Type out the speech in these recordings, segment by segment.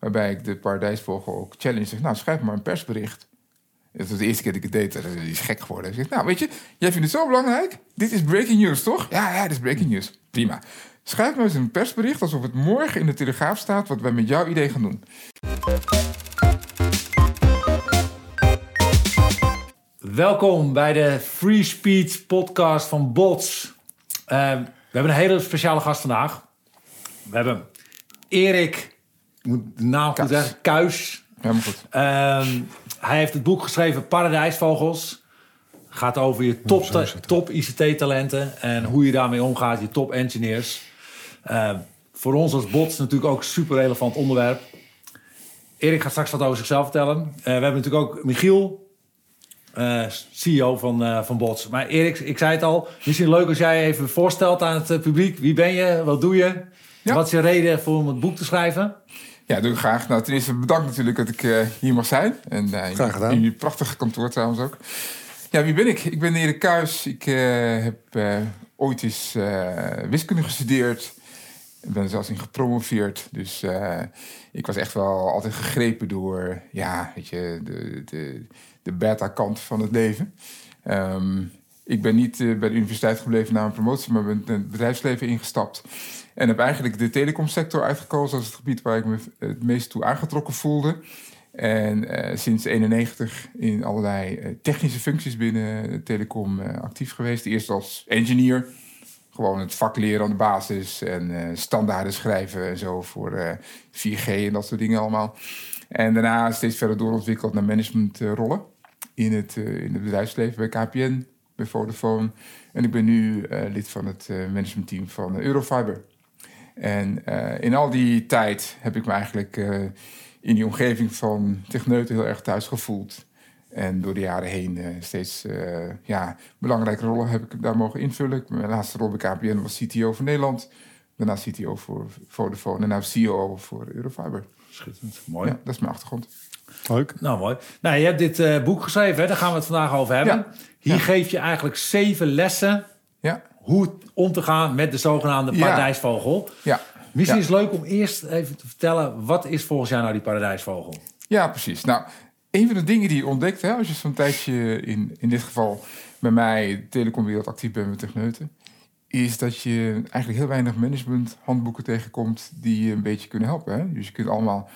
Waarbij ik de paradijsvogel ook challenge. Zeg, nou, schrijf maar een persbericht. Dat was de eerste keer dat ik het deed. Dat is gek geworden. Ik nou, weet je, jij vindt het zo belangrijk. Dit is breaking news, toch? Ja, ja, dit is breaking news. Prima. Schrijf maar eens een persbericht alsof het morgen in de Telegraaf staat... wat wij met jouw idee gaan doen. Welkom bij de Free Speech podcast van Bots. Uh, we hebben een hele speciale gast vandaag. We hebben Erik, ik moet de naam goed zeggen, Kuis. Helemaal goed. Uh, hij heeft het boek geschreven Paradijsvogels. Gaat over je top, top ICT-talenten en hoe je daarmee omgaat, je top engineers. Uh, voor ons als bots natuurlijk ook een super relevant onderwerp. Erik gaat straks wat over zichzelf vertellen. Uh, we hebben natuurlijk ook Michiel, uh, CEO van, uh, van Bots. Maar Erik, ik zei het al, misschien leuk als jij even voorstelt aan het publiek. Wie ben je? Wat doe je? Ja. Wat is je reden voor om het boek te schrijven? Ja, doe ik graag. Nou, ten eerste bedankt natuurlijk dat ik uh, hier mag zijn. En graag gedaan. in jullie prachtige kantoor trouwens ook. Ja, wie ben ik? Ik ben Erik Kuis. Ik heb ooit eens wiskunde gestudeerd. Ik ben er zelfs in gepromoveerd. Dus ik was echt wel altijd gegrepen door, ja, weet je, de... de de beta-kant van het leven. Um, ik ben niet bij de universiteit gebleven na een promotie, maar ben het bedrijfsleven ingestapt. En heb eigenlijk de telecomsector uitgekozen als het gebied waar ik me het meest toe aangetrokken voelde. En uh, sinds 91 in allerlei uh, technische functies binnen telecom actief geweest. Eerst als engineer, gewoon het vak leren aan de basis en standaarden schrijven en zo voor 4G en dat soort dingen allemaal. En daarna steeds verder doorontwikkeld naar managementrollen in het, in het bedrijfsleven bij KPN, bij Vodafone. En ik ben nu lid van het managementteam van Eurofiber. En in al die tijd heb ik me eigenlijk in die omgeving van techneuten heel erg thuis gevoeld. En door de jaren heen steeds ja, belangrijke rollen heb ik daar mogen invullen. Mijn laatste rol bij KPN was CTO voor Nederland. Daarna CTO voor Vodafone en nu CEO voor Eurofiber. Schitterend, mooi. Ja, dat is mijn achtergrond. Leuk. Nou, mooi. Nou, je hebt dit uh, boek geschreven, hè? daar gaan we het vandaag over hebben. Ja. Hier ja. geef je eigenlijk zeven lessen ja. Hoe om te gaan met de zogenaamde paradijsvogel. Ja. Misschien is het leuk om eerst even te vertellen, wat is volgens jou nou die paradijsvogel? Ja, precies. Nou, een van de dingen die je ontdekt, hè, als je zo'n tijdje in, in dit geval bij mij de telecomwereld actief bent met techneuten, is dat je eigenlijk heel weinig managementhandboeken tegenkomt die je een beetje kunnen helpen. Hè? Dus je kunt allemaal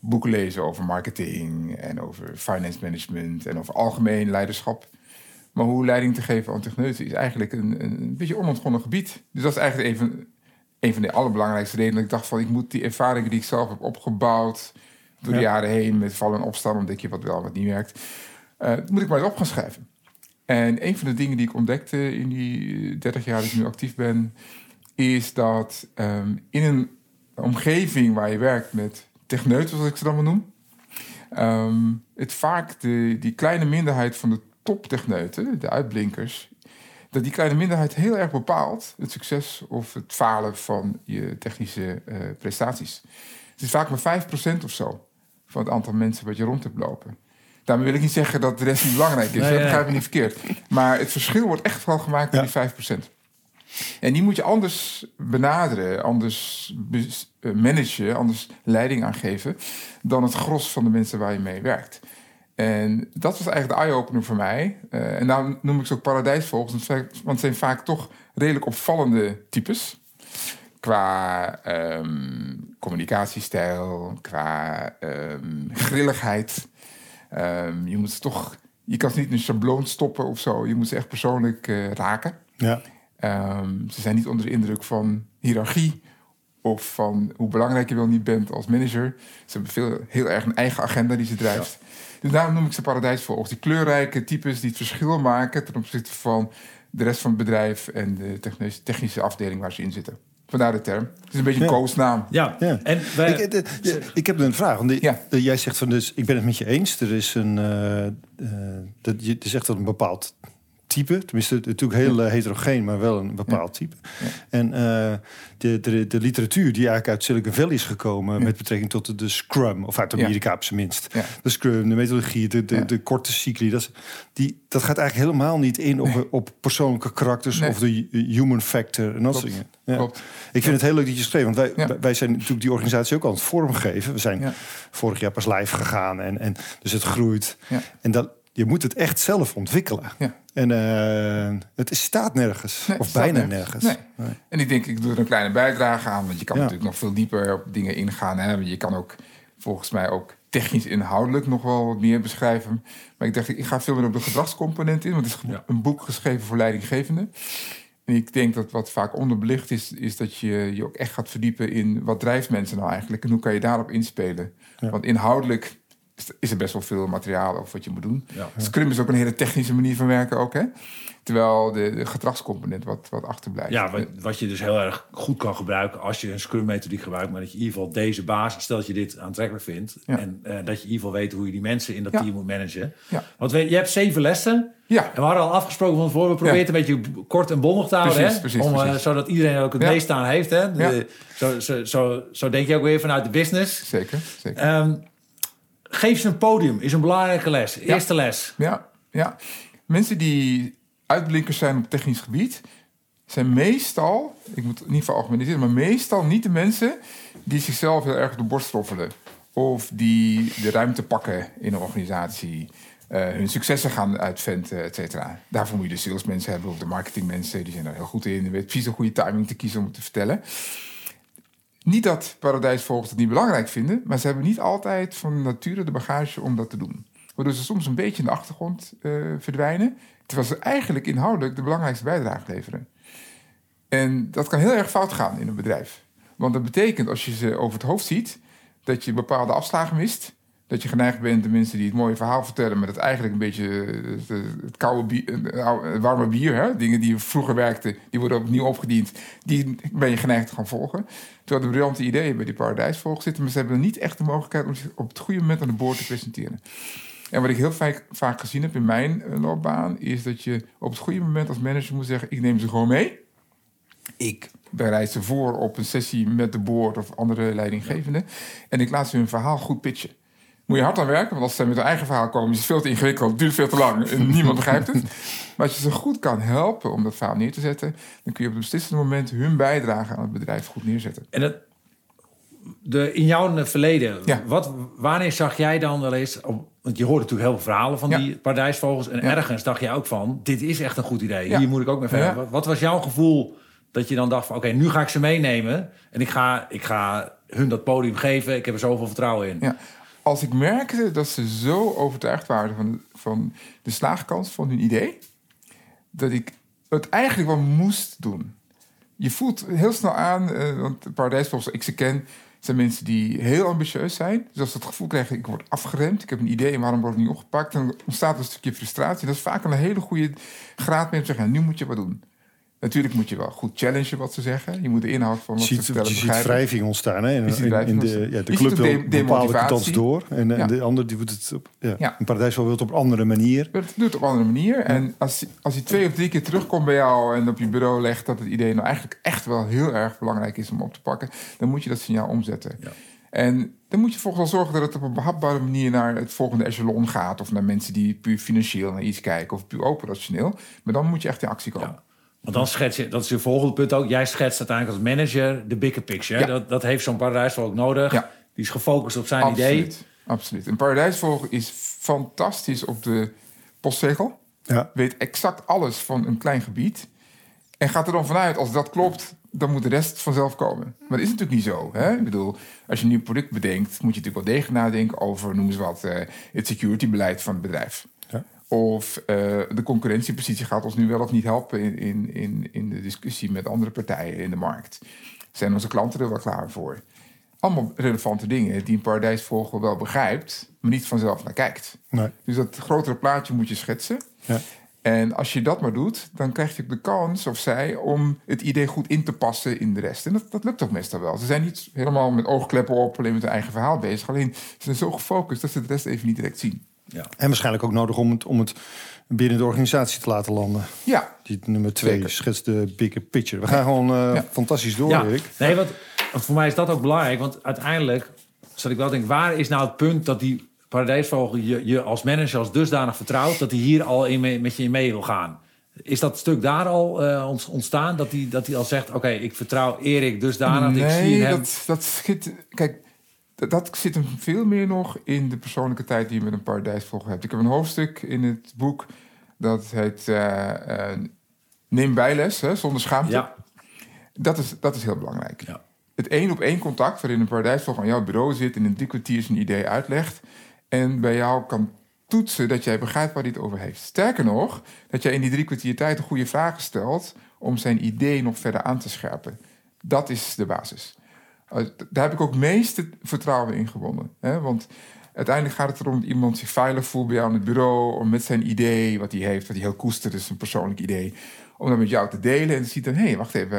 boeken lezen over marketing en over finance management en over algemeen leiderschap. Maar hoe leiding te geven aan techneuten is eigenlijk een, een beetje onontgonnen gebied. Dus dat is eigenlijk een van, een van de allerbelangrijkste redenen dat ik dacht van ik moet die ervaringen die ik zelf heb opgebouwd door de jaren heen met vallen en opstaan, ontdek je wat wel wat niet werkt. Uh, moet ik maar eens op gaan schrijven. En een van de dingen die ik ontdekte in die 30 jaar dat ik nu actief ben, is dat um, in een omgeving waar je werkt met techneuten, zoals ik ze dan maar noem. Um, het vaak de, die kleine minderheid van de toptechneuten, de uitblinkers, dat die kleine minderheid heel erg bepaalt het succes of het falen van je technische uh, prestaties. Het is vaak maar 5% of zo van het aantal mensen wat je rond hebt lopen. Daarmee wil ik niet zeggen dat de rest niet belangrijk is. Nee, dat begrijp ik niet verkeerd. Maar het verschil wordt echt vooral gemaakt door ja. die 5%. En die moet je anders benaderen, anders eh, managen, anders leiding aangeven dan het gros van de mensen waar je mee werkt. En dat was eigenlijk de eye-opener voor mij. Uh, en daarom noem ik ze ook paradijsvogels, want het zijn vaak toch redelijk opvallende types. Qua um, communicatiestijl, qua um, grilligheid. Um, je moet ze toch, je kan ze niet in een schabloon stoppen of zo. Je moet ze echt persoonlijk uh, raken. Ja. Ze zijn niet onder de indruk van hiërarchie of van hoe belangrijk je wel niet bent als manager. Ze hebben veel, heel erg een eigen agenda die ze drijft. Ja. Dus daarom noem ik ze paradijsvogels. Die kleurrijke types die het verschil maken ten opzichte van de rest van het bedrijf en de technische, technische afdeling waar ze in zitten. Vandaar de term. Het is een beetje een ja. koosnaam. Ja. ja. En wij... ik, de, de, ik, heb een vraag. Want die, ja. jij zegt van dus, ik ben het met je eens. Er is een, uh, uh, dat, je, is echt een bepaald type. Tenminste, natuurlijk heel heterogeen, maar wel een bepaald type. En de, de, de, literatuur die eigenlijk uit Silicon Valley is gekomen... met betrekking tot de, de Scrum, of uit Amerika op zijn minst. De Scrum, de methodologie, de, de, de korte cycli. Dat, die, dat gaat eigenlijk helemaal niet in op, op persoonlijke karakters... of de human factor en dat soort dingen. Ja. Ik vind het heel leuk dat je schreef, want wij, wij zijn natuurlijk die organisatie ook aan het vormgeven. We zijn vorig jaar pas live gegaan en, en dus het groeit. En dat, je moet het echt zelf ontwikkelen. En uh, het staat nergens, of bijna nergens. Nee. En ik denk, ik doe er een kleine bijdrage aan, want je kan natuurlijk nog veel dieper op dingen ingaan. Hè? Je kan ook volgens mij ook technisch inhoudelijk nog wel wat meer beschrijven. Maar ik dacht, ik ga veel meer op de gedragscomponent in, want het is een boek geschreven voor leidinggevenden. En ik denk dat wat vaak onderbelicht is, is dat je je ook echt gaat verdiepen in wat drijft mensen nou eigenlijk en hoe kan je daarop inspelen. Want inhoudelijk is er best wel veel materiaal over wat je moet doen. Scrum is ook een hele technische manier van werken ook, hè? Terwijl de, de gedragscomponent wat, wat achterblijft. Ja, wat, wat, je dus heel erg goed kan gebruiken als je een Scrum-methodiek gebruikt, maar dat je in ieder geval deze basis, stel dat je dit aantrekkelijk vindt, en uh, dat je in ieder geval weet hoe je die mensen in dat team moet managen. Want je hebt zeven lessen. Ja. En we hadden al afgesproken van tevoren, we proberen het een beetje kort en bondig te houden. Precies, hè? Precies, Om, uh, zodat iedereen ook het meest aan heeft. Hè? De, zo, zo, zo, zo, denk je ook weer vanuit de business. Zeker, zeker. Um, geef ze een podium, is een belangrijke les. Eerste les. Ja, ja. Mensen die uitblinkers zijn op technisch gebied, zijn meestal, ik moet in ieder geval algemeniseren, maar meestal niet de mensen die zichzelf heel erg op de borst stoffelen. Of die de ruimte pakken in een organisatie. Uh, hun successen gaan uitventen, et cetera. Daarvoor moet je de salesmensen hebben of de marketingmensen. Die zijn er heel goed in. Die weten precies een goede timing te kiezen om het te vertellen. Niet dat paradijsvogels het niet belangrijk vinden, maar ze hebben niet altijd van nature de bagage om dat te doen. Waardoor ze soms een beetje in de achtergrond uh, verdwijnen, terwijl ze eigenlijk inhoudelijk de belangrijkste bijdrage leveren. En dat kan heel erg fout gaan in een bedrijf. Want dat betekent, als je ze over het hoofd ziet, dat je bepaalde afslagen mist dat je geneigd bent de mensen die het mooie verhaal vertellen, maar dat eigenlijk een beetje eh, het, koude bier, het warme bier, hè? dingen die vroeger werkten, die worden opnieuw opgediend, die ben je geneigd te gaan volgen. Terwijl de briljante ideeën bij die paradijsvolgers zitten, maar ze hebben niet echt de mogelijkheid om zich op het goede moment aan de boord te presenteren. En wat ik heel vaak, vaak gezien heb in mijn eh, loopbaan, is dat je op het goede moment als manager moet zeggen: ik neem ze gewoon mee. Ik bereid ze voor op een sessie met de board of andere leidinggevenden. En ik laat ze hun verhaal goed pitchen moet je hard aan werken. Want als ze met hun eigen verhaal komen, is het veel te ingewikkeld, duurt veel te lang en niemand begrijpt het. Maar als je ze goed kan helpen om dat verhaal neer te zetten, dan kun je op het beslissende moment hun bijdrage aan het bedrijf goed neerzetten. En het, de, in jouw verleden, wat, wanneer zag jij dan wel eens, want je hoort natuurlijk heel veel verhalen van die paradijsvogels en ergens dacht je ook van, dit is echt een goed idee, hier moet ik ook mee verder. Wat, wat, was jouw gevoel dat je dan dacht van, oké, nu ga ik ze meenemen en ik ga, ik ga hun dat podium geven, ik heb er zoveel vertrouwen in. Ja als ik merkte dat ze zo overtuigd waren van van de slaagkans van hun idee, dat ik het eigenlijk wel moest doen. Je voelt heel snel aan, uh, want Paradijs, volgens ik ze ken, zijn mensen die heel ambitieus zijn. Dus als ze het gevoel krijgen, ik word afgeremd, ik heb een idee, waarom wordt het niet opgepakt? Dan ontstaat een stukje frustratie. Dat is vaak een hele goede graad mee om te zeggen, nu moet je wat doen. Natuurlijk moet je wel goed challengen wat ze zeggen. Je moet de inhoud van wat ziet, ze vertellen Je ziet wrijving ontstaan. Hè? In, in, de, ja, de club wil bepaalde kans door. En, en de ander die doet het op... Ja, ja. Een paradijs wil het op een andere manier. Het doet het op een andere manier. En als, als hij twee of drie keer terugkomt bij jou... en op je bureau legt dat het idee nou eigenlijk echt wel heel erg belangrijk is om op te pakken... dan moet je dat signaal omzetten. En dan moet je volgens wel zorgen dat het op een behapbare manier naar het volgende echelon gaat. Of naar mensen die puur financieel naar iets kijken of puur operationeel. Maar dan moet je echt in actie komen. Want dan schets je, dat is je volgende punt ook. Jij schetst uiteindelijk als manager de bigger picture. Dat, dat heeft zo'n paradijsvogel ook nodig. Die is gefocust op zijn idee. Absoluut. Een paradijsvogel is fantastisch op de postzegel. Ja. Weet exact alles van een klein gebied. En gaat er dan vanuit, als dat klopt, dan moet de rest vanzelf komen. Maar dat is natuurlijk niet zo. Hè? Ik bedoel, als je een nieuw product bedenkt, moet je natuurlijk wel degelijk nadenken over, noem eens wat, uh, het securitybeleid van het bedrijf. Of uh, de concurrentiepositie gaat ons nu wel of niet helpen in, in, in, in de discussie met andere partijen in de markt. Zijn onze klanten er wel klaar voor? Allemaal relevante dingen die een paradijsvogel wel begrijpt, maar niet vanzelf naar kijkt. Nee. Dus dat grotere plaatje moet je schetsen. Ja. En als je dat maar doet, dan krijg je de kans, of zij, om het idee goed in te passen in de rest. En dat, dat lukt toch meestal wel. Ze zijn niet helemaal met oogkleppen op, alleen met hun eigen verhaal bezig. Alleen ze zijn zo gefocust dat ze de rest even niet direct zien. Ja. En waarschijnlijk ook nodig om het, om het binnen de organisatie te laten landen. Ja. Die nummer twee schetst de bigger picture. We gaan gewoon uh, fantastisch door, ja. Erik. Nee, want, want, voor mij is dat ook belangrijk. Want uiteindelijk zat ik wel denk, waar is nou het punt dat die paradijsvogel je, je als manager als dusdanig vertrouwt... dat hij hier al in mee, met je in mee wil gaan? Is dat stuk daar al uh, ontstaan? Dat hij, dat hij al zegt, oké, ik vertrouw Erik dusdanig. Nee, ik zie hem... dat, dat schiet... Kijk, dat, zit hem veel meer nog in de persoonlijke tijd die je met een paradijsvogel hebt. Ik heb een hoofdstuk in het boek dat heet uh, uh, Neem bijles, hè, zonder schaamte. Ja. Dat, is, dat is heel belangrijk. Ja. Het één op één contact waarin een paradijsvogel aan jouw bureau zit... en in drie kwartier zijn idee uitlegt... en bij jou kan toetsen dat jij begrijpt waar hij het over heeft. Sterker nog, dat jij in die drie kwartier tijd een goede vragen stelt... om zijn idee nog verder aan te scherpen. Dat is de basis. Uh, daar heb ik ook meeste vertrouwen in gewonnen. Hè? Want uiteindelijk gaat het erom dat iemand zich veilig voelt bij jou aan het bureau... om met zijn idee, wat hij heeft, wat hij heel koestert, is een persoonlijk idee... om dat met jou te delen en te zien dan... hé, hey, wacht even,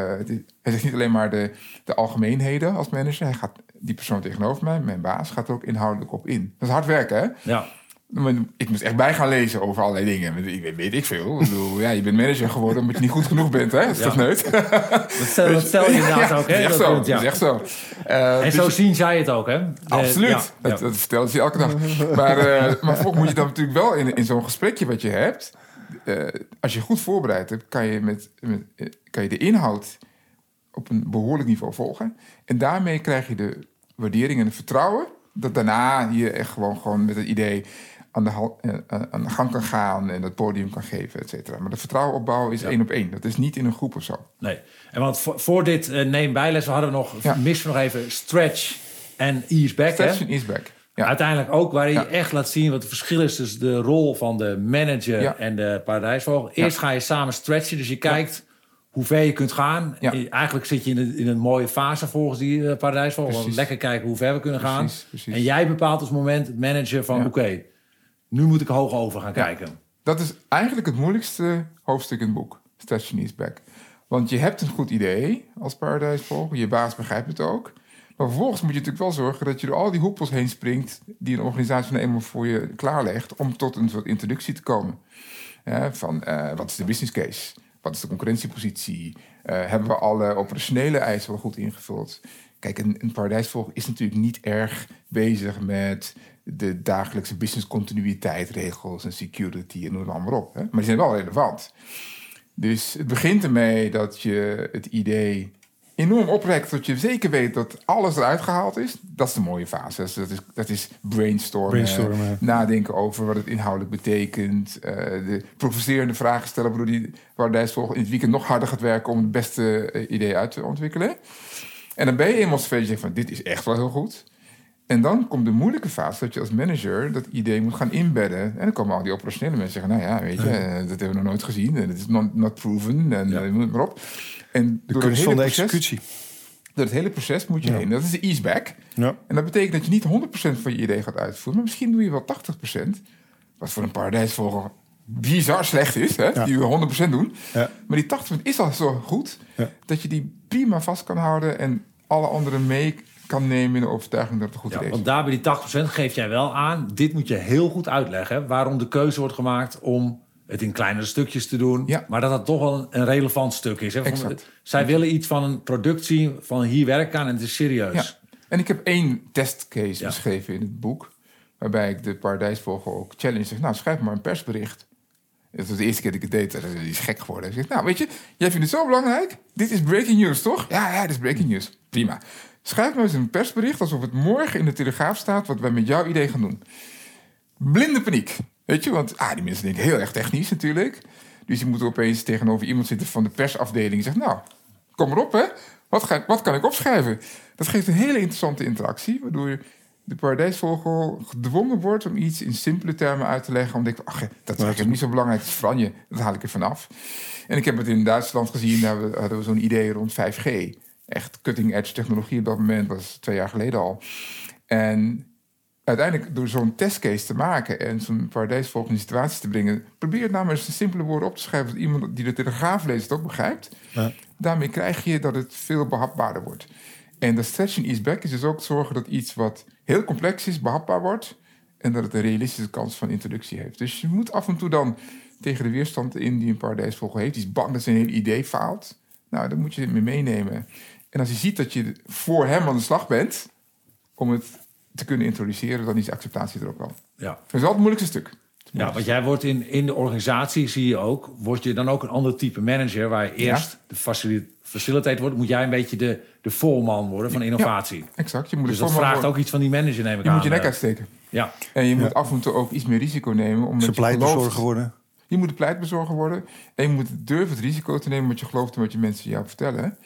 hij zegt niet alleen maar de, de algemeenheden als manager... hij gaat die persoon tegenover mij, mijn baas, gaat er ook inhoudelijk op in. Dat is hard werken, hè? Ja. Ik moest echt bij gaan lezen over allerlei dingen. Ik weet, ik veel. Ik bedoel, ja, je bent manager geworden omdat je niet goed genoeg bent. Hè? Dat is toch neut? Dat stel, dat stel je inderdaad ook. Hè? Dat is echt zo. Dat is echt zo. Uh, en zo dus, zien zij het ook, hè? Absoluut. Dat, dat vertelt ze elke dag. maar, uh, maar volgens moet je dan natuurlijk wel in, in zo'n gesprekje wat je hebt... Uh, als je goed voorbereid hebt, kan je, met, met, kan je de inhoud op een behoorlijk niveau volgen. En daarmee krijg je de waardering en het vertrouwen... dat daarna je echt gewoon, gewoon met het idee aan de, uh, aan de gang kan gaan en het podium kan geven, et cetera. Maar de vertrouwen opbouwen is één op één. Dat is niet in een groep of zo. Nee. En want voor, voor dit uh, neem bijles, we hadden nog, ja. mis nog even stretch en ease back. Stretch en ease back. Ja. Uiteindelijk ook waar je echt laat zien wat het verschil is tussen de rol van de manager en de paradijsvogel. Eerst ga je samen stretchen, dus je kijkt hoe ver je kunt gaan. Eigenlijk zit je in een, in een, mooie fase volgens die uh, paradijsvogel. Lekker kijken hoe ver we kunnen gaan. Precies. En jij bepaalt als moment, het manager, van oké, nu moet ik hoog over gaan kijken. Dat is eigenlijk het moeilijkste hoofdstuk in het boek, Station is Back. Want je hebt een goed idee als paradijsvogel, je baas begrijpt het ook. Maar vervolgens moet je natuurlijk wel zorgen dat je door al die hoepels heen springt... die een organisatie nou eenmaal voor je klaarlegt... om tot een soort introductie te komen. van uh, wat is de business case? Wat is de concurrentiepositie? Uh, hebben we alle operationele eisen wel goed ingevuld? Kijk, een, een paradijsvogel is natuurlijk niet erg bezig met de dagelijkse business continuïteit, regels en security en noem het allemaal op. Hè? Maar die zijn wel relevant. Dus het begint ermee dat je het idee enorm oprekt, dat je zeker weet dat alles eruit gehaald is. Dat is de mooie fase. Dus dat is, dat is brainstormen, brainstormen. nadenken over wat het inhoudelijk betekent. Uh, de provocerende vragen stellen, waardoor die waardijsvolger in het weekend nog harder gaat werken om het beste uh, idee uit te ontwikkelen. En dan ben je eenmaal zover je van dit is echt wel heel goed. En dan komt de moeilijke fase dat je als manager dat idee moet gaan inbedden. En dan komen al die operationele mensen zeggen: Nou ja, weet je, ja. dat hebben we nog nooit gezien. En het is not, not proven. En ja. noem het maar op. En de kunst van de proces, executie. Door het hele proces moet je ja. heen. Dat is de easeback. Ja. En dat betekent dat je niet 100% van je idee gaat uitvoeren. Maar misschien doe je wel 80%. Wat voor een paradijsvogel bizar slecht is. Hè? Die we 100% doen. Maar die 80% is al zo goed. Dat je die prima vast kan houden. En alle anderen mee kan nemen in de overtuiging dat het goed ja, is. Want daar bij die 80% geef jij wel aan, dit moet je heel goed uitleggen, waarom de keuze wordt gemaakt om het in kleinere stukjes te doen, ja. maar dat dat toch wel een relevant stuk is. Hè? Exact. Zij willen iets van een productie, van hier werken aan en het is serieus. Ja. En ik heb één testcase beschreven in het boek, waarbij ik de paradijsvogel ook challenge zeg, nou schrijf maar een persbericht. Dat was de eerste keer dat ik het deed. Dat is gek geworden. Ik zeg, nou weet je, jij vindt het zo belangrijk. Dit is breaking news, toch? Ja, ja, dit is breaking news. Prima. Schrijf nou eens een persbericht alsof het morgen in de Telegraaf staat wat wij met jouw idee gaan doen. Blinde paniek. Weet je, want ah, die mensen denken heel erg technisch natuurlijk. Dus je moet opeens tegenover iemand zitten van de persafdeling en zegt: Nou, kom erop hè. Wat, ga, wat kan ik opschrijven? Dat geeft een hele interessante interactie, waardoor de paradijsvogel gedwongen wordt om iets in simpele termen uit te leggen. Omdat ik, ach, dat is eigenlijk niet zo belangrijk, het is Franje, dat haal ik er vanaf. En ik heb het in Duitsland gezien, daar hadden we zo'n idee rond 5G echt cutting edge technologie op dat moment, dat was twee jaar geleden al. En uiteindelijk door zo'n testcase te maken en zo'n paradijsvolgende situatie te brengen, probeer het nou eens een simpele woorden op te schrijven dat iemand die de telegraaf leest ook begrijpt. Ja. Daarmee krijg je dat het veel behapbaarder wordt. En de stretching is back is dus ook zorgen dat iets wat heel complex is, behapbaar wordt. en dat het een realistische kans van introductie heeft. Dus je moet af en toe dan tegen de weerstand in die een paradijsvogel heeft. Die is bang dat zijn hele idee faalt. Nou, dan moet je het mee meenemen. En als je ziet dat je voor hem aan de slag bent om het te kunnen introduceren, dan is acceptatie er ook wel. Ja. Dat is wel het moeilijkste stuk. Ja, want jij wordt in, in de organisatie, zie je ook, word je dan ook een ander type manager, waar je eerst de facilitator facilitate wordt, moet jij een beetje de, de voorman worden van innovatie. exact. Je moet dus dat vraagt worden. ook iets van die manager, neem ik Je aan. moet je nek eh. uitsteken. Ja, En je moet af en toe ook iets meer risico nemen. Omdat Ze je pleitbezorger worden. Je moet de pleitbezorger worden. En je moet durven het risico te nemen wat je gelooft en wat je mensen jou vertellen.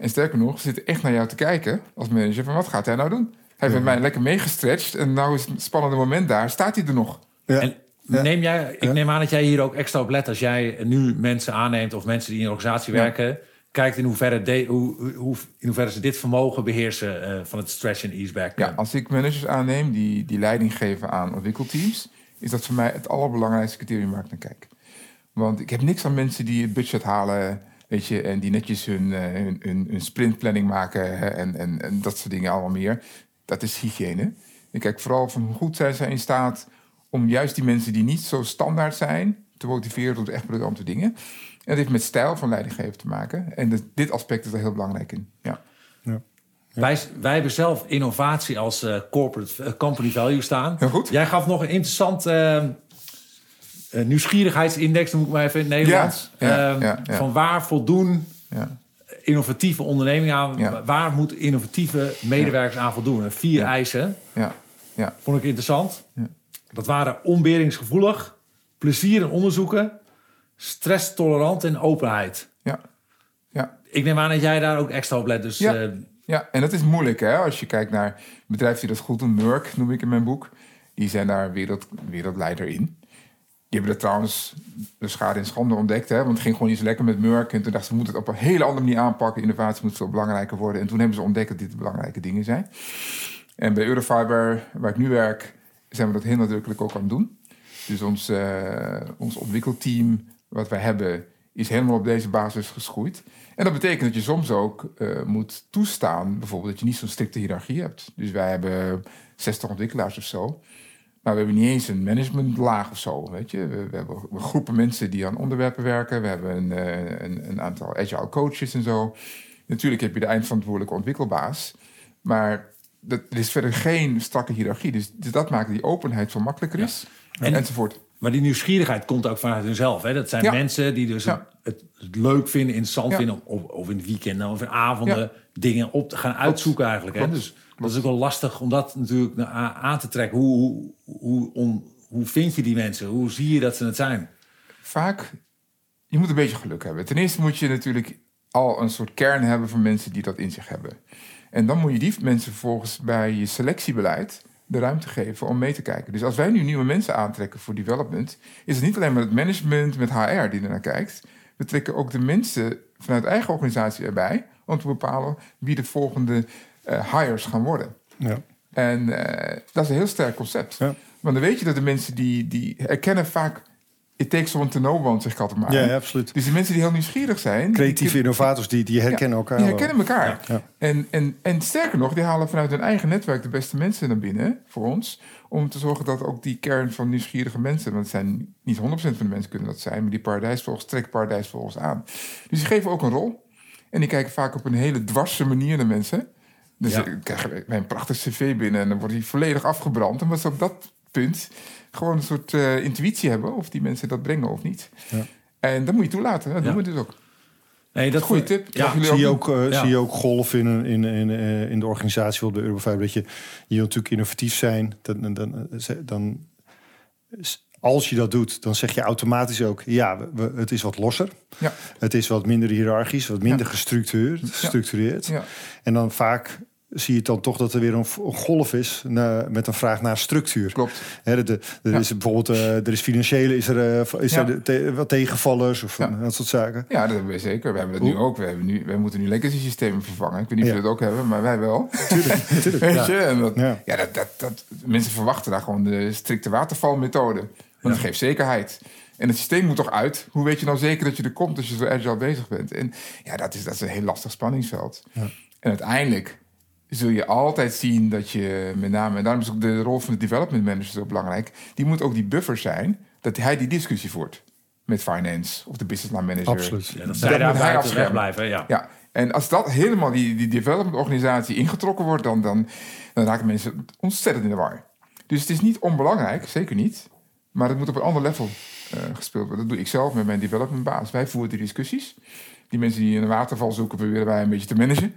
En sterker nog, ze zitten echt naar jou te kijken als manager. Van wat gaat hij nou doen? Hij heeft met mij lekker meegestretched. En nou is het spannende moment daar. Staat hij er nog? Ja. En neem jij, ik Ja. neem aan dat jij hier ook extra op let als jij nu mensen aanneemt of mensen die in een organisatie Ja. werken. Kijkt in hoeverre, de, hoe, hoe, in hoeverre ze dit vermogen beheersen eh, van het stretch en ease back. Ja, als ik managers aanneem die, die leiding geven aan ontwikkelteams, is dat voor mij het allerbelangrijkste criterium waar ik naar kijk. Want ik heb niks aan mensen die het budget halen, weet je, en die netjes hun, eh, hun, hun, hun sprintplanning maken hè, en, en, en dat soort dingen allemaal meer. Dat is hygiëne. Ik kijk vooral van hoe goed zijn zij in staat om juist die mensen die niet zo standaard zijn, te motiveren tot echt briljante dingen. En dat heeft met stijl van leidinggeven te maken. En dit aspect is er heel belangrijk in. Ja. Wij, wij hebben zelf innovatie als eh, corporate eh, company value staan. Heel goed. Jij gaf nog een interessant nieuwsgierigheidsindex, noem ik maar even in het Nederlands. Ja, ja, Eh, ja, ja. Van waar voldoen Ja. innovatieve ondernemingen aan? Waar moeten innovatieve medewerkers aan voldoen? En vier eisen Ja. Ja. vond ik interessant. Ja. Dat waren onberingsgevoelig, plezier in onderzoeken, stresstolerant en openheid. Ja. Ja. Ik neem aan dat jij daar ook extra op let. Dus Ja. eh, Ja, en dat is moeilijk hè. Als je kijkt naar bedrijven die dat goed doen, Merck noem ik in mijn boek. Die zijn daar wereld, wereldleider in. Die hebben dat trouwens de schade en schande ontdekt. Hè? Want het ging gewoon niet zo lekker met Merck. En toen dachten ze, we moeten het op een hele andere manier aanpakken. Innovatie moet veel belangrijker worden. En toen hebben ze ontdekt dat dit belangrijke dingen zijn. En bij Eurofiber, waar ik nu werk, zijn we dat heel nadrukkelijk ook aan het doen. Dus ons, eh, ons ontwikkelteam, wat wij hebben, is helemaal op deze basis geschoeid. En dat betekent dat je soms ook eh, moet toestaan, bijvoorbeeld, dat je niet zo'n strikte hiërarchie hebt. Dus wij hebben 60 ontwikkelaars of zo. Maar we hebben niet eens een managementlaag of zo, weet je. We, we hebben groepen mensen die aan onderwerpen werken. We hebben een, eh, een, een aantal agile coaches en zo. Natuurlijk heb je de eindverantwoordelijke ontwikkelbaas. Maar dat, er is verder geen strakke hiërarchie. Dus, dus dat maakt die openheid veel makkelijker is. En- enzovoort. Maar die nieuwsgierigheid komt ook vanuit hunzelf. Hè? Dat zijn Ja. mensen die dus Ja. het, het leuk vinden, interessant Ja. vinden... Of, of in het weekend of in avonden dingen op te gaan uitzoeken eigenlijk. Hè? Dus dat is ook wel lastig om dat natuurlijk aan te trekken. Hoe, hoe, hoe, om, hoe vind je die mensen? Hoe zie je dat ze het zijn? Vaak, je moet een beetje geluk hebben. Ten eerste moet je natuurlijk al een soort kern hebben van mensen die dat in zich hebben. En dan moet je die mensen vervolgens bij je selectiebeleid de ruimte geven om mee te kijken. Dus als wij nu nieuwe mensen aantrekken voor development, is het niet alleen maar het management met HR die er naar kijkt. We trekken ook de mensen vanuit eigen organisatie erbij om te bepalen wie de volgende eh, hires gaan worden. Ja. En eh, dat is een heel sterk concept. Ja. Want dan weet je dat de mensen die, die herkennen vaak... It takes one to know one, zeg ik altijd maar. Ja, absoluut. Dus de mensen die heel nieuwsgierig zijn... Creatieve die, innovators die, die herkennen elkaar. die herkennen elkaar. En, en, en sterker nog, die halen vanuit hun eigen netwerk de beste mensen naar binnen voor ons. Om te zorgen dat ook die kern van nieuwsgierige mensen... want het zijn niet 100% van de mensen kunnen dat zijn... maar die paradijsvogels trekken paradijsvogels aan. Dus die geven ook een rol. En die kijken vaak op een hele dwarse manier naar mensen... Dus Ja. ik krijg wij een prachtig cv binnen en dan wordt hij volledig afgebrand. En wat ze op dat punt gewoon een soort eh, intuïtie hebben of die mensen dat brengen of niet. Ja. En dat moet je toelaten. Dat Ja. doen we dus ook. Nee, dat Goeie tip. Ja, Zie je, ook, eh, Ja. zie je ook golf in, in, in, eh, in de organisatie op de Eurofiber dat je, je wil natuurlijk innovatief zijn. Dan, dan, dan, dan, als je dat doet, dan zeg je automatisch ook: ja, we- we, het is wat losser. Ja. Het is wat minder hiërarchisch, wat minder Ja. gestructureerd. gestructureerd. Ja. En dan vaak zie je dan toch dat er weer een, golf is naar- met een vraag naar structuur. Klopt. De, er Ja. is bijvoorbeeld eh, er is financiële, is er, eh, is Ja. er te- wat tegenvallers of Ja. dat soort zaken. Ja, dat hebben we zeker. We hebben dat nu ook. We, hebben nu, wij moeten nu legacy systemen vervangen. Ik weet niet of jullie dat ook hebben, maar wij wel. Tuurlijk, natuurlijk. Weet Ja. je? En dat, Ja. dat, dat, dat, mensen verwachten daar gewoon de strikte watervalmethode. Want dat geeft zekerheid. En het systeem moet toch uit? Hoe weet je nou zeker dat je er komt als je zo agile bezig bent? En ja, dat is, dat is een heel lastig spanningsveld. Ja. En uiteindelijk zul je altijd zien dat je met name, en daarom is ook de rol van de development manager zo belangrijk, die moet ook die buffer zijn dat hij die discussie voert met finance of de business line manager. Absoluut. Ja, dat Dat zij daar moet hij buiten weg blijven. Ja. Ja, en als dat helemaal die, die development organisatie ingetrokken wordt, dan, dan, dan raken mensen ontzettend in de war. Dus het is niet onbelangrijk, zeker niet. Maar het moet op een ander level eh, gespeeld worden. Dat doe ik zelf met mijn development baas. Wij voeren die discussies. Die mensen die een waterval zoeken, proberen wij een beetje te managen.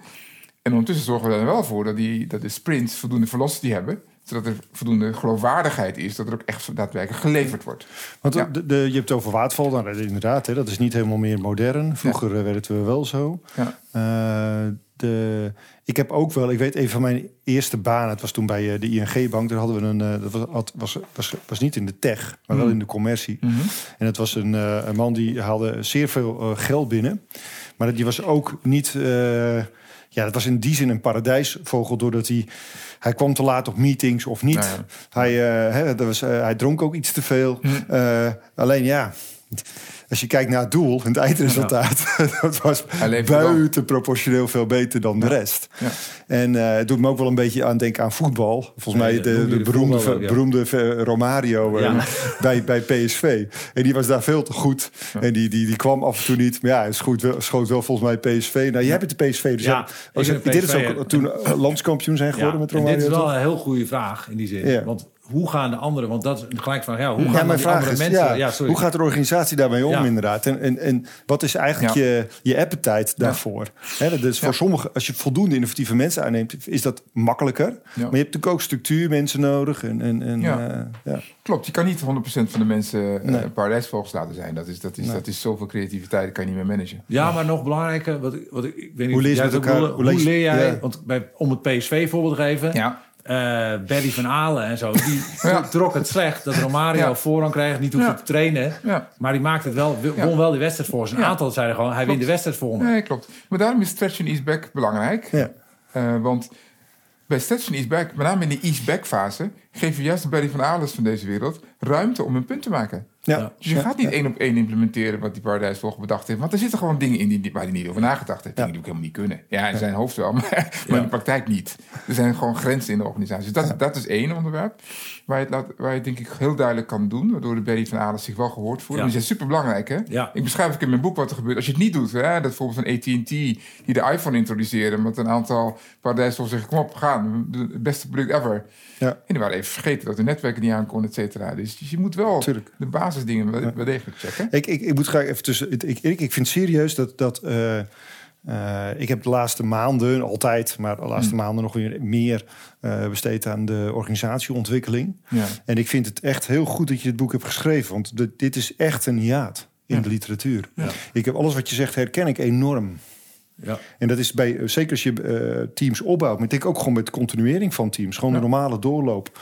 En ondertussen zorgen we er wel voor dat, die, dat de sprints voldoende velocity hebben. Zodat er voldoende geloofwaardigheid is dat er ook echt daadwerkelijk geleverd wordt. Want Ja. de, de- je hebt het over waterval, nou, inderdaad, hè, dat is niet helemaal meer modern. Vroeger eh, werkten we wel zo. Ja. Eh, de, ik heb ook wel, ik weet een van mijn eerste banen, het was toen bij eh, de ING-bank, daar hadden we een, dat was, was, was, was niet in de tech, maar wel Hmm. in de commercie. Mhm. En het was een, een man die haalde zeer veel geld binnen, maar die was ook niet, ja, dat was in die zin een paradijsvogel, doordat hij, hij kwam te laat op meetings of niet. Nou ja. Hij, hè, dat was, eh, hij dronk ook iets te veel. Hm. Eh, alleen ja, als je kijkt naar het doel, het eindresultaat, dat was buiten proportioneel veel beter dan de rest. Ja. En eh, het doet me ook wel een beetje aan denken aan voetbal. Volgens Ja, mij de, de de beroemde, beroemde Romario eh, bij, bij PSV. En die was daar veel te goed. En die, die, die kwam af en toe niet. Maar ja, hij schoot wel, schoot wel volgens mij PSV. Nou, jij bent de PSV. Dus Ja, ik was, een dit is ook toen eh, landskampioen zijn geworden met en Romario. dit is wel toch? een heel goede vraag in die zin. Ja. Want hoe gaan de anderen... Want dat is gelijk van, ja, hoe gaan Ja, mijn vraag andere is, mensen... ja, Ja, sorry. hoe gaat de organisatie daarmee om Ja. inderdaad? En, en, en wat is eigenlijk Ja. je, je appetite daarvoor? Hè, dus voor sommigen, als je voldoende innovatieve mensen aanneemt, is dat makkelijker. Maar je hebt natuurlijk ook structuurmensen nodig. En, en, en, Ja. eh, ja. Klopt, je kan niet 100% van de mensen eh Nee. paradijsvogels laten zijn. Dat is, dat, is, Nee. dat is zoveel creativiteit, dat kan je niet meer managen. Ja, maar nog belangrijker, wat, ik- wat ik, ik weet niet Hoe leer je met elkaar- hoe hoe, lees leer jij, ja. want bij, om het PSV voorbeeld te geven, Ja, eh Barry van Aalen en zo, die Ja. trok het slecht dat Romario Ja. voorrang kreeg, niet hoefde Ja. te trainen, maar die maakte het wel, won wel die wedstrijd voor. Een aantal zeiden gewoon, hij wint de wedstrijd voor me. Nee, klopt. Maar daarom is stretch and ease back belangrijk. Ja. Eh, want bij stretch and ease back, met name in de ease back fase, geven juist de Barry van Aales van deze wereld ruimte om een punt te maken. Ja. Dus je Ja. gaat niet één op één implementeren wat die paradijsvogel bedacht heeft. Want er zitten gewoon dingen in die, waar hij niet over nagedacht heeft. Dingen die ook helemaal niet kunnen. Ja, in zijn hoofd wel, maar, maar in de praktijk niet. Er zijn gewoon grenzen in de organisatie. Dus dat, dat is één onderwerp waar je, het laat, waar je het denk ik heel duidelijk kan doen. Waardoor de Barry van Aales zich wel gehoord voelt. Ja. Die zijn super belangrijk hè. Ja. Ik beschrijf ook in mijn boek wat er gebeurt als je het niet doet. Hè? Dat voorbeeld van AT&T die de iPhone introduceerde. Met een aantal paradijsvogels zeggen, kom op, we gaan. Het beste product ever. Ja. En die waren even vergeten dat de netwerken niet aankonden, et cetera. Dus je moet wel Tuurlijk. de basisdingen wel, degelijk checken. Ik, ik, ik moet graag even tussen. Ik, ik, ik vind serieus dat. dat eh, eh, ik heb de laatste maanden, altijd, maar de laatste maanden nog weer meer eh, besteed aan de organisatieontwikkeling. Ja. En ik vind het echt heel goed dat je dit boek hebt geschreven, want dit- dit is echt een hiaat in Ja. de literatuur. Ja. Ik heb alles wat je zegt herken ik enorm. Ja. En dat is bij, eh, zeker als je eh, teams opbouwt, maar ik denk ook gewoon met continuering van teams, gewoon Ja. de normale doorloop.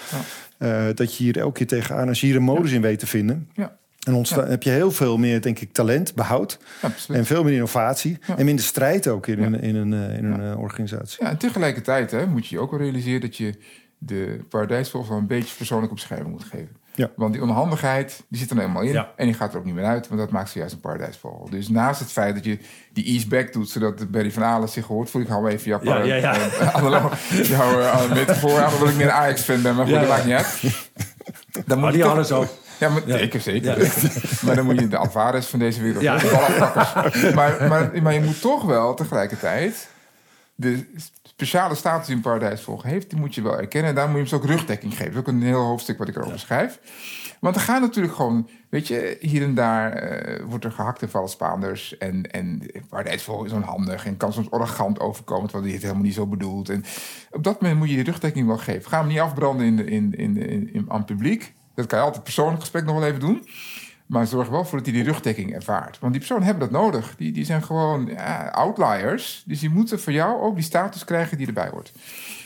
Eh, dat je hier elke keer tegenaan, als je hier een modus in weet te vinden, Ja, en ontstaan, Ja. heb je heel veel meer, denk ik, talent, behoud. absoluut. En veel meer innovatie. Ja. En minder strijd ook in Ja. een, in een, in een organisatie. Ja, en tegelijkertijd hè, moet je je ook wel realiseren dat je de paradijsvogel een beetje persoonlijke bescherming moet geven. Ja. Want die onhandigheid, die zit er nou eenmaal in. Ja. En die gaat er ook niet meer uit, want dat maakt ze juist een paradijsvogel. Dus naast het feit dat je die ease back doet, zodat de Barry van Aalen zich gehoord voelt. Ik hou even jouw Ja, ja, ja. analo- jouw eh, metafoor aan, omdat ik meer een Ajax-fan ben. Maar goed, Ja, dat maakt niet uit. Dan Maar moet die je toch- hadden zo. Ja, maar, Ja. zeker, zeker. Ja. maar dan moet je de Alvarez van deze wereld, Ja. de maar, maar, maar je moet toch wel tegelijkertijd de speciale status die een paradijsvogel heeft, die moet je wel erkennen. En daar moet je hem dus ook rugdekking geven. Dat is ook een heel hoofdstuk wat ik erover schrijf. Want er gaan natuurlijk gewoon, weet je, hier en daar eh, wordt er gehakt in vallen Spaanders. En, en de paradijsvogel is onhandig en kan soms arrogant overkomen, terwijl hij het helemaal niet zo bedoelt. En op dat moment moet je die rugdekking wel geven. Ga hem niet afbranden in, de, in, in, in, in, aan het publiek. Dat kan je altijd persoonlijk gesprek nog wel even doen. Maar zorg wel voor dat hij die rugdekking ervaart. Want die personen hebben dat nodig. Die, die zijn gewoon ja, outliers. Dus die moeten voor jou ook die status krijgen die erbij hoort.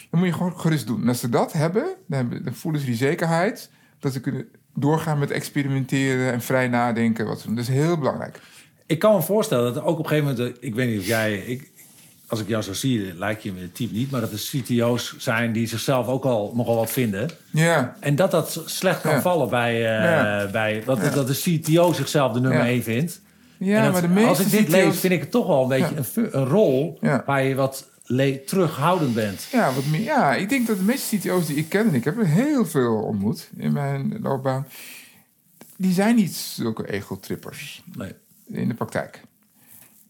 Dan moet je gewoon gerust doen. En als ze dat hebben, dan, voelen ze die zekerheid... dat ze kunnen doorgaan met experimenteren en vrij nadenken. Wat ze doen. Dat is heel belangrijk. Ik kan me voorstellen dat ook op een gegeven moment... eh, Ik weet niet of jij... Ik, als ik jou zo zie, lijkt je me het type niet... maar dat er CTO's zijn die zichzelf ook al nogal wat vinden. Ja, En dat dat slecht kan vallen bij... eh, bij dat, dat de CTO zichzelf de nummer Ja. 1 vindt. ja dat- maar de meeste als ik dit CTO's lees, vind ik het toch wel een beetje een, rol... Waar je wat terughoudend bent. Ja, wat meer, ja, ik denk dat de meeste CTO's die ik ken, en ik heb er heel veel ontmoet in mijn loopbaan, die zijn niet zulke ego-trippers Nee. in de praktijk.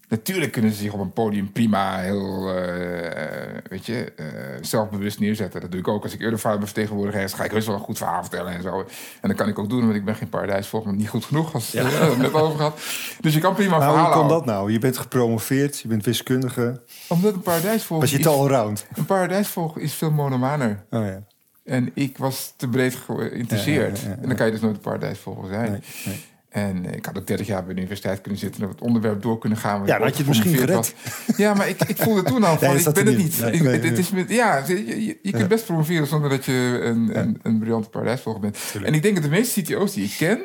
Natuurlijk kunnen ze zich op een podium prima heel eh, weet je, eh, zelfbewust neerzetten. Dat doe ik ook. Als ik Eurofiber vertegenwoordiger is, ga ik heus wel een goed verhaal vertellen en zo. En dat kan ik ook doen, want ik ben geen paradijs volgens mij niet goed genoeg, als Ja. we het net over gehad. Dus je kan prima Nou, verhaal hoe kan houden. dat nou? Je bent gepromoveerd, je bent wiskundige. Omdat een paradijsvogel Was je is, te allround? een paradijsvogel is veel monomaner. Oh ja. En ik was te breed geïnteresseerd. Ja, ja, ja, ja. En dan kan je dus nooit een paradijsvogel zijn. Nee, nee. En ik had ook 30 jaar bij de universiteit kunnen zitten... en op het onderwerp door kunnen gaan. Ja, had je het misschien was. Ja, maar ik, ik voelde toen al van, ik ben het niet. niet. Nee, Ik- nee, het- het nee. is met, ja, je, je, je kunt best promoveren zonder dat je een, een, een briljante paradijsvogel bent. En ik denk dat de meeste CTO's die ik ken...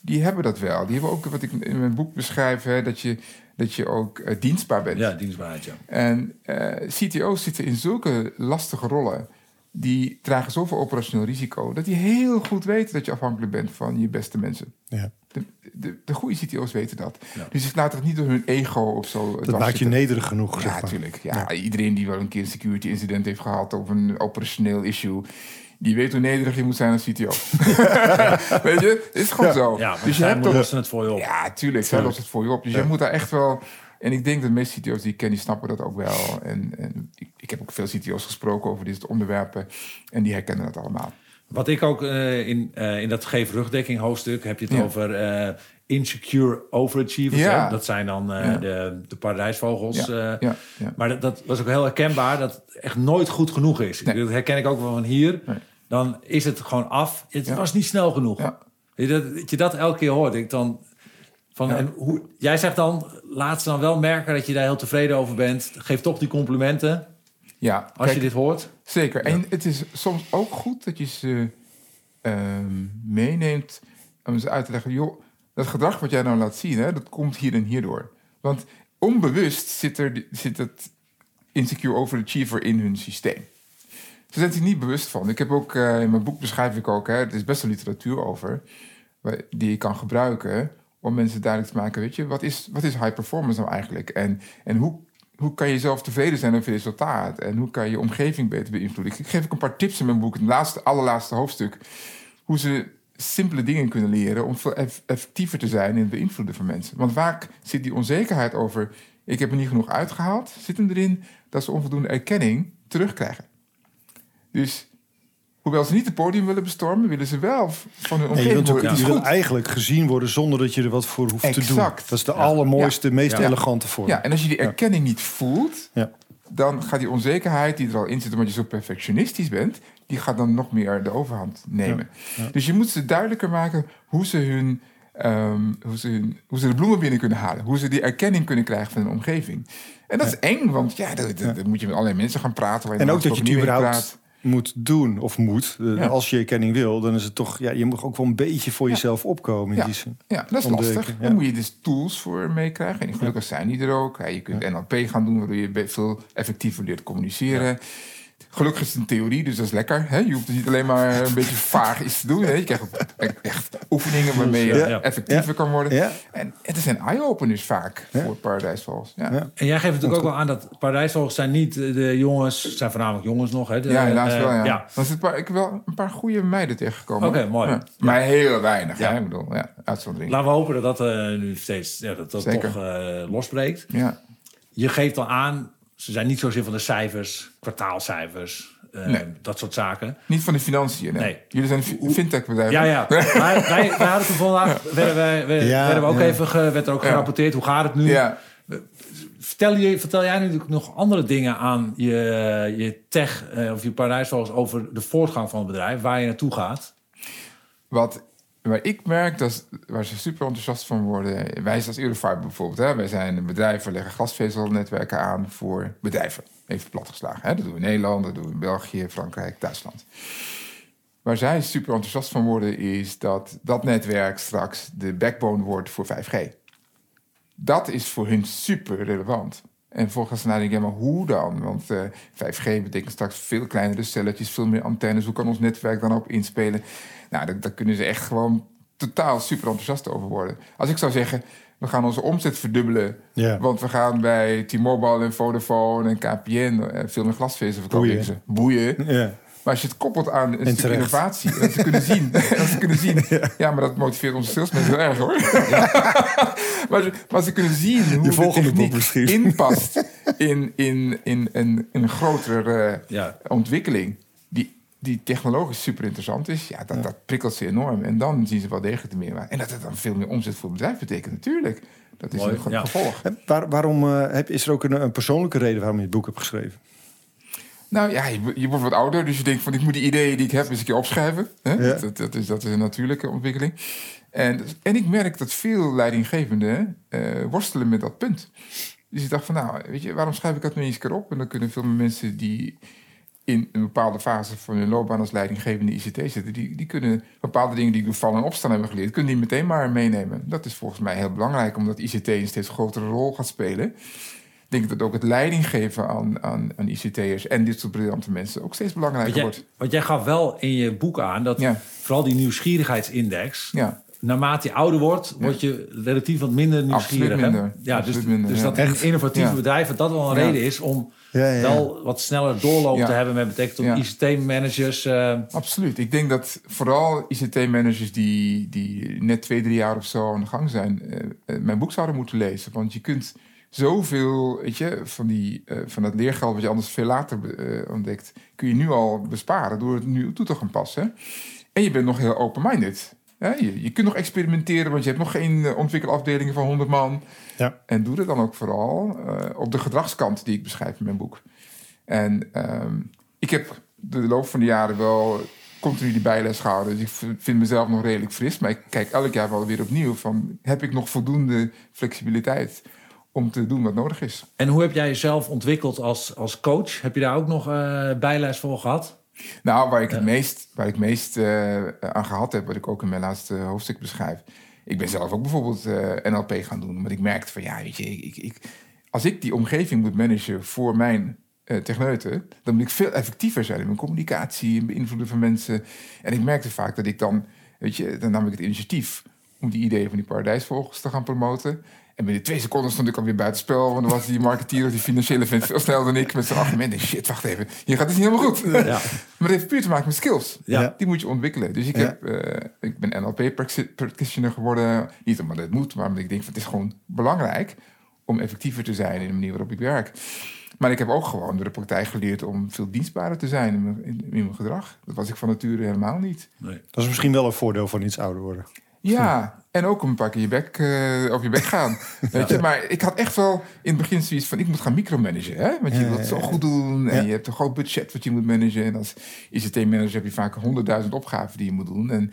die hebben dat wel. Die hebben ook wat ik in mijn boek beschrijf... Hè, dat, je, dat je ook eh, dienstbaar bent. Ja, dienstbaarheid, ja. En eh, CTO's zitten in zulke lastige rollen. Die dragen zoveel operationeel risico. Dat die heel goed weten dat je afhankelijk bent van je beste mensen. Ja. De, de, de goede CTO's weten dat. Ja. Dus ze laten het niet door hun ego of zo. Dat maakt je nederig genoeg, Ja, zeg maar. natuurlijk. Ja, Iedereen die wel een keer een security incident heeft gehad of een operationeel issue. Die weet hoe nederig je moet zijn als CTO. weet je, het is gewoon zo. Ja, maar dus je hebt toch lossen het voor je op. ja, tuurlijk. Zij lost het voor je op. Dus je moet daar echt wel... En ik denk dat de meeste CTO's die ik ken, die snappen dat ook wel. En, en ik, ik heb ook veel CTO's gesproken over dit soort onderwerpen. En die herkennen dat allemaal. Wat ik ook eh, in, eh, in dat geef rugdekking hoofdstuk heb je het Ja. over eh, insecure overachievers. Ja. Dat zijn dan Ja. de, de paradijsvogels. Maar dat, dat was ook heel herkenbaar dat het echt nooit goed genoeg is. Nee. Dat herken ik ook wel van hier. Nee. Dan is het gewoon af. Het was niet snel genoeg. Dat, dat je dat elke keer hoort. Ik dan, van, en hoe, jij zegt dan, laat ze dan wel merken dat je daar heel tevreden over bent. Geef toch die complimenten ja, als kijk, je dit hoort. zeker. En het is soms ook goed dat je ze ehm, meeneemt om ze uit te leggen... joh, dat gedrag wat jij nou laat zien, hè, dat komt hier en hierdoor. Want onbewust zit, er, zit het insecure overachiever in hun systeem. Ze zijn zich niet bewust van. Ik heb ook eh, in mijn boek beschrijf ik ook, hè, er is best wel literatuur over, die je kan gebruiken om mensen duidelijk te maken, weet je, wat is, wat is high performance nou eigenlijk? En, en hoe, hoe kan je zelf tevreden zijn over je resultaat? En hoe kan je je omgeving beter beïnvloeden? Ik geef ook een paar tips in mijn boek, het laatste, allerlaatste hoofdstuk, hoe ze simpele dingen kunnen leren om veel eff- effectiever te zijn in het beïnvloeden van mensen. Want vaak zit die onzekerheid over, ik heb er niet genoeg uitgehaald, zit hem erin dat ze onvoldoende erkenning terugkrijgen. Dus hoewel ze niet het podium willen bestormen, willen ze wel van hun je omgeving ook, je wilt goed. eigenlijk gezien worden zonder dat je er wat voor hoeft te doen. Dat is de allermooiste, meest elegante vorm. Ja, en als je die erkenning niet voelt, Ja. dan gaat die onzekerheid die er al in zit, omdat je zo perfectionistisch bent, die gaat dan nog meer de overhand nemen. Dus je moet ze duidelijker maken hoe ze hun. ehm, hoe, ze hun, hoe ze de bloemen binnen kunnen halen. Hoe ze die erkenning kunnen krijgen van hun omgeving. En dat is eng, want ja, dan, moet je met allerlei mensen gaan praten. waar je En ook dat je het überhaupt moet doen of moet. Eh, Ja. Als je erkenning wil, dan is het toch... Ja, je moet ook wel een beetje voor Ja. jezelf opkomen in Ja. die zin. Ja, dat is lastig. Daar moet je dus tools voor meekrijgen. En gelukkig zijn die er ook. Je kunt NLP gaan doen, waardoor je veel effectiever leert communiceren. Gelukkig is het een theorie, dus dat is lekker. Hè? Je hoeft dus niet alleen maar een beetje vaag iets te doen. Hè? Je krijgt ook echt oefeningen waarmee je Ja. effectiever kan worden. Ja. En het zijn eye-openers vaak Ja. voor Paradise Falls. Ja, Ja. ja. En jij geeft natuurlijk ook wel aan dat paradijsvogels zijn niet de jongens, het zijn voornamelijk jongens nog. Hè? De, helaas eh, wel. Ja. ja. Dan zit een paar, ik heb wel een paar goede meiden tegengekomen. Oké, mooi. Ja. Maar heel weinig. Ja. Hè? Ik bedoel, ja, uitzondering. Laten we hopen dat dat eh, nu steeds ja, dat, dat Zeker. toch eh, losbreekt. Ja. Je geeft al aan, ze zijn niet zozeer van de cijfers, kwartaalcijfers, eh, Nee. dat soort zaken. Niet van de financiën. Nee. Nee. Jullie zijn fintech bedrijf. Ja, ja. wij, wij, wij hadden toen vandaag, werden, wij, werden, Ja, werden we ook ja. even ge- werd er ook Ja. gerapporteerd. Hoe gaat het nu? Ja. Vertel, je, vertel jij natuurlijk nog andere dingen aan je, je tech eh, of je paradijsvogels over de voortgang van het bedrijf, waar je naartoe gaat? Wat waar ik merk, dat waar ze super enthousiast van worden... Wij als Eurofiber bijvoorbeeld. Hè, wij zijn een bedrijf, we leggen glasvezelnetwerken aan voor bedrijven. Even platgeslagen. Hè. Dat doen we in Nederland, dat doen we in België, Frankrijk, Duitsland. Waar zij super enthousiast van worden, is dat dat netwerk straks de backbone wordt voor 5G. Dat is voor hun super relevant. En volgens nadenken, ja, maar hoe dan? Want eh, 5G betekent straks veel kleinere celletjes, veel meer antennes. Hoe kan ons netwerk dan op inspelen? Nou, daar, kunnen ze echt gewoon totaal super enthousiast over worden. Als ik zou zeggen, we gaan onze omzet verdubbelen. Want we gaan bij T-Mobile en Vodafone en KPN eh, veel meer glasvezel verkopen. Boeien. Maar als je het koppelt aan een stuk innovatie, dat ze kunnen zien. dat ze kunnen zien. Ja. maar dat motiveert onze salesmensen heel erg hoor. maar, ze, maar ze kunnen zien hoe de volgende boek techniek misschien. inpast in, in, in, in, een grotere eh, Ja. ontwikkeling. Die, die technologisch super interessant is. Ja, dat, dat prikkelt ze enorm. En dan zien ze wel degelijk de meerwaarde. En dat het dan veel meer omzet voor het bedrijf betekent natuurlijk. Dat is Mooi, een ja. gevolg. Waar, waarom eh, heb, is er ook een, een persoonlijke reden waarom je het boek hebt geschreven? Nou ja, je, je wordt wat ouder, dus je denkt van ik moet die ideeën die ik heb eens een keer opschrijven. Hè? Ja. Dat, dat, is, dat is een natuurlijke ontwikkeling. En, en ik merk dat veel leidinggevenden eh, worstelen met dat punt. Dus ik dacht van nou, weet je, waarom schrijf ik dat nu eens een keer op? En dan kunnen veel meer mensen die in een bepaalde fase van hun loopbaan als leidinggevende ICT zitten, die, die kunnen bepaalde dingen die door vallen en opstaan hebben geleerd, kunnen die meteen maar meenemen. Dat is volgens mij heel belangrijk, omdat ICT een steeds grotere rol gaat spelen. Ik denk dat ook het leiding geven aan, aan, aan ICT'ers en dit soort briljante mensen ook steeds belangrijker Want jij, wordt. want jij gaf wel in je boek aan dat Ja. vooral die nieuwsgierigheidsindex... Ja, naarmate je ouder wordt, word je relatief wat minder nieuwsgierig. Minder. Ja, dus, Absoluut minder, dus ja. dat in Echt? innovatieve Ja. bedrijven dat wel een Ja. reden is om Ja, ja, ja. wel wat sneller doorloop Ja. te hebben met betrekking tot Ja. ICT-managers. eh, absoluut. Ik denk dat vooral ICT-managers die, die net twee, drie jaar of zo aan de gang zijn, eh, eh, mijn boek zouden moeten lezen. Want je kunt zoveel, weet je, van, die, eh, van dat leergeld wat je anders veel later eh, ontdekt, kun je nu al besparen door het nu toe te gaan passen. En je bent nog heel open-minded. Je, je kunt nog experimenteren, want je hebt nog geen eh, ontwikkelafdelingen van 100 man. Ja. En doe dat dan ook vooral op de gedragskant die ik beschrijf in mijn boek. En ehm, ik heb de loop van de jaren wel continu die bijles gehouden. Dus ik vind mezelf nog redelijk fris. Maar ik kijk elk jaar wel weer opnieuw van... heb ik nog voldoende flexibiliteit om te doen wat nodig is? en hoe heb jij jezelf ontwikkeld als, als coach? Heb je daar ook nog eh bijles voor gehad? Nou, waar ik het meest, waar ik meest eh, aan gehad heb... wat ik ook in mijn laatste hoofdstuk beschrijf... ik ben zelf ook bijvoorbeeld eh, NLP gaan doen. Want ik merkte van, ja, weet je... Ik, ik, als ik die omgeving moet managen voor mijn eh techneuten... dan moet ik veel effectiever zijn in mijn communicatie... en beïnvloeden van mensen. En ik merkte vaak dat ik dan... weet je, dan nam ik het initiatief... om die ideeën van die paradijsvogels te gaan promoten... En binnen twee seconden stond ik alweer buitenspel. Want dan was die marketeer of die financiële vent veel sneller dan ik. Met zijn argumenten. Shit, wacht even. Hier gaat het niet helemaal goed. Ja. Maar het heeft puur te maken met skills. Ja. Die moet je ontwikkelen. Dus ik, Ja. heb, eh, ik ben NLP-practitioner geworden. Niet omdat het moet, maar omdat ik denk... van het is gewoon belangrijk om effectiever te zijn... in de manier waarop ik werk. Maar ik heb ook gewoon door de praktijk geleerd... om veel dienstbaarder te zijn in mijn, in, in mijn gedrag. Dat was ik van nature helemaal niet. Nee. Dat is misschien wel een voordeel van iets ouder worden. Ja, en ook een paar keer je bek, over je bek gaan. Weet je? Maar ik had echt wel in het begin zoiets van... ik moet gaan micromanagen, hè? Want je wilt het zo goed doen... en Ja. je hebt een groot budget wat je moet managen. En als ICT-manager heb je vaak honderdduizend opgaven die je moet doen. En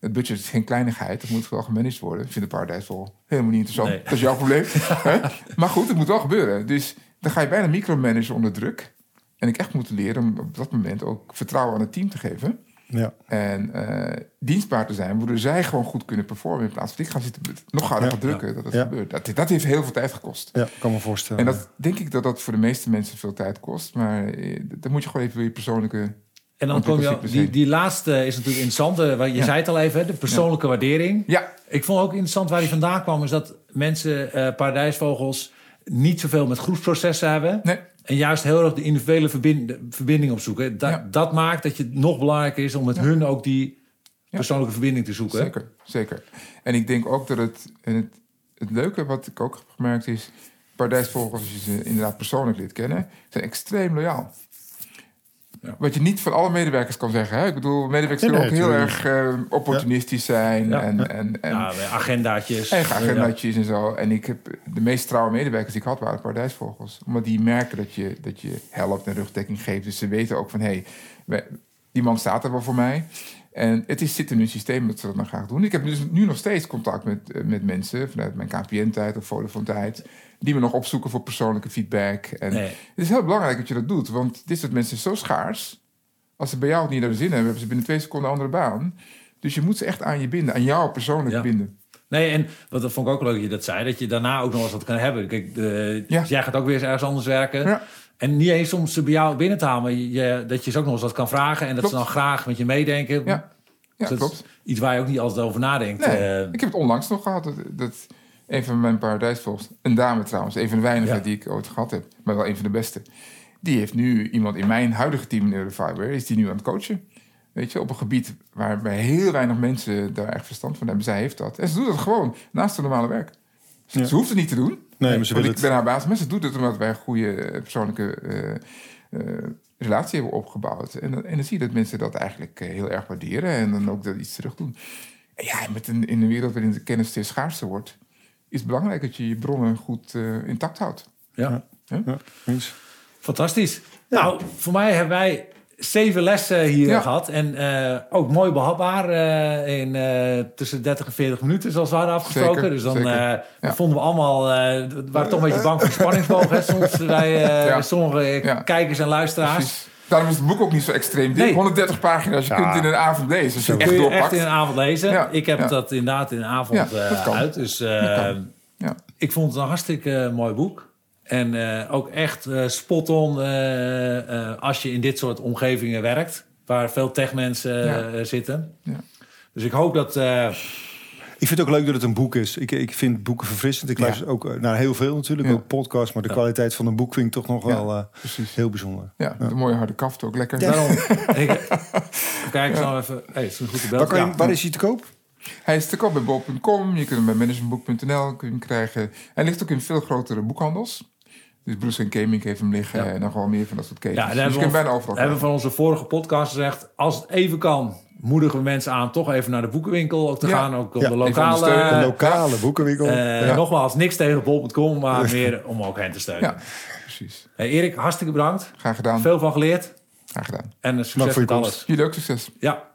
het budget is geen kleinigheid, dat moet wel gemanaged worden. Ik vind de paradijs wel helemaal niet interessant. Nee. Dat is jouw probleem. Maar goed, het moet wel gebeuren. Dus dan ga je bijna micromanagen onder druk. En ik echt moeten leren om op dat moment ook vertrouwen aan het team te geven... Ja. En eh, dienstbaar te zijn, waardoor zij gewoon goed kunnen performen. In plaats van ik ga zitten nog harder Ja, gaan drukken. Dat het ja. gebeurt. Dat, dat heeft heel veel tijd gekost. ja, kan me voorstellen. En dat denk ik dat dat voor de meeste mensen veel tijd kost. Maar eh, dan moet je gewoon even je persoonlijke. En dan kom je, die, die laatste is natuurlijk interessant. eh, waar- Je Ja. zei het al even, hè, de persoonlijke waardering. Ja, Ik vond ook interessant waar die vandaan kwam... is dat mensen, eh paradijsvogels, niet zoveel met groepsprocessen hebben... nee, En juist heel erg de individuele verbind- verbinding opzoeken. Da Ja. Dat maakt dat je het nog belangrijker is om met hun ook die persoonlijke verbinding te zoeken. zeker, zeker. En ik denk ook dat het, en het, het leuke wat ik ook heb gemerkt is... paradijsvogels, als je ze inderdaad persoonlijk leert kennen... zijn extreem loyaal. Ja. Wat je niet van alle medewerkers kan zeggen. Hè? Ik bedoel, medewerkers kunnen ook heel erg eh, opportunistisch zijn. Ja. En, en, en, Ja, agendaatjes. Eigen agendaatjes en zo. En ik heb de meest trouwe medewerkers die ik had, waren paradijsvogels. Omdat die merken dat je, dat je helpt en rugdekking geeft. Dus ze weten ook van, hé, hey, die man staat er wel voor mij. En het is, zit in hun systeem dat ze dat dan graag doen. Ik heb dus nu nog steeds contact met, eh, met mensen... vanuit mijn KPN-tijd of Vodafone-tijd... die me nog opzoeken voor persoonlijke feedback. En Nee. Het is heel belangrijk dat je dat doet. Want dit soort mensen zijn zo schaars. Als ze bij jou het niet naar de zin hebben... hebben ze binnen twee seconden een andere baan. Dus je moet ze echt aan je binden. Aan jou persoonlijk Ja. binden. Nee, en wat dat vond ik ook leuk dat je dat zei. Dat je daarna ook nog eens wat kan hebben. Kijk, de, Ja. jij gaat ook weer eens ergens anders werken. Ja. En niet eens om ze bij jou binnen te halen. Maar je, dat je ze ook nog eens wat kan vragen. En dat Klopt. ze dan graag met je meedenken. Ja, ja Dus dat klopt. Iets waar je ook niet altijd over nadenkt. Nee, Eh, ik heb het onlangs nog gehad. Dat, dat een van mijn paradijsvolgers, een dame trouwens, een van de weinigen Ja. die ik ooit gehad heb, maar wel een van de beste. Die heeft nu iemand in mijn huidige team in Eurofiber, is die nu aan het coachen. Weet je, op een gebied waarbij heel weinig mensen daar echt verstand van hebben. Zij heeft dat. En ze doet dat gewoon naast haar normale werk. Ze, Ja. ze hoeft het niet te doen. Nee, maar ze wil ik het. ben haar baas, maar ze doet het omdat wij een goede eh, persoonlijke eh, eh, relatie hebben opgebouwd. En, dan- en dan zie je dat mensen dat eigenlijk heel erg waarderen en dan ook dat iets terug doen. En ja, met een, in een wereld waarin de kennis steeds schaarser wordt, is het belangrijk dat je je bronnen goed intact houdt. Ja. Ja, eens. Fantastisch. Nou, voor mij hebben wij zeven lessen hier Ja. gehad. En eh, ook mooi behapbaar eh, in eh, tussen 30 en 40 minuten, zoals we hadden afgesproken. Zeker, dus dan eh, Ja. vonden we allemaal... eh, we waren toch een beetje bang voor hè, soms bij eh, Ja. sommige Ja. kijkers en luisteraars. Precies. Daarom is het boek ook niet zo extreem dik. Nee. 130 pagina's, je Ja. kunt in een avond lezen. Als je Kun echt je doorpakt. echt in een avond lezen. Ja, Ik heb ja. dat inderdaad in een avond eh, uit. Dus ik vond het een hartstikke mooi boek. En eh, ook echt eh, spot-on eh, eh, als je in dit soort omgevingen werkt. Waar veel techmensen Ja. zitten. Ja. Dus ik hoop dat... eh, Ik vind het ook leuk dat het een boek is. Ik, ik vind boeken verfrissend. Ik Ja. luister ook naar heel veel natuurlijk, Ja. ook podcasts. Maar de Ja. kwaliteit van een boek vind ik toch nog Ja. wel eh, Precies. heel bijzonder. Ja, een mooie harde kaft ook lekker. daarom... ik, kijk, zo even... Hey, het is een goede Waar, je, Ja. waar is hij te koop? Hij is te koop bij bol.com. Je kunt hem bij managementboek.nl kun je hem krijgen. Hij ligt ook in veel grotere boekhandels. Dus Bruce Gaming heeft hem liggen. Ja. En nog wel meer van dat soort ketens. Ja, en dus je hebben kunt we, bijna overal hebben we van onze vorige podcast gezegd... als het even kan, moedigen we mensen aan... toch even naar de boekenwinkel te Ja. gaan. Ook om Ja, de lokale... Een lokale boekenwinkel. Eh, Ja. Nogmaals, niks tegen bol.com, maar meer om ook hen te steunen. Ja, precies. Hey, Erik, hartstikke bedankt. Graag gedaan. Veel van geleerd. Graag gedaan. En succes voor je met alles. Jullie ook succes. Ja.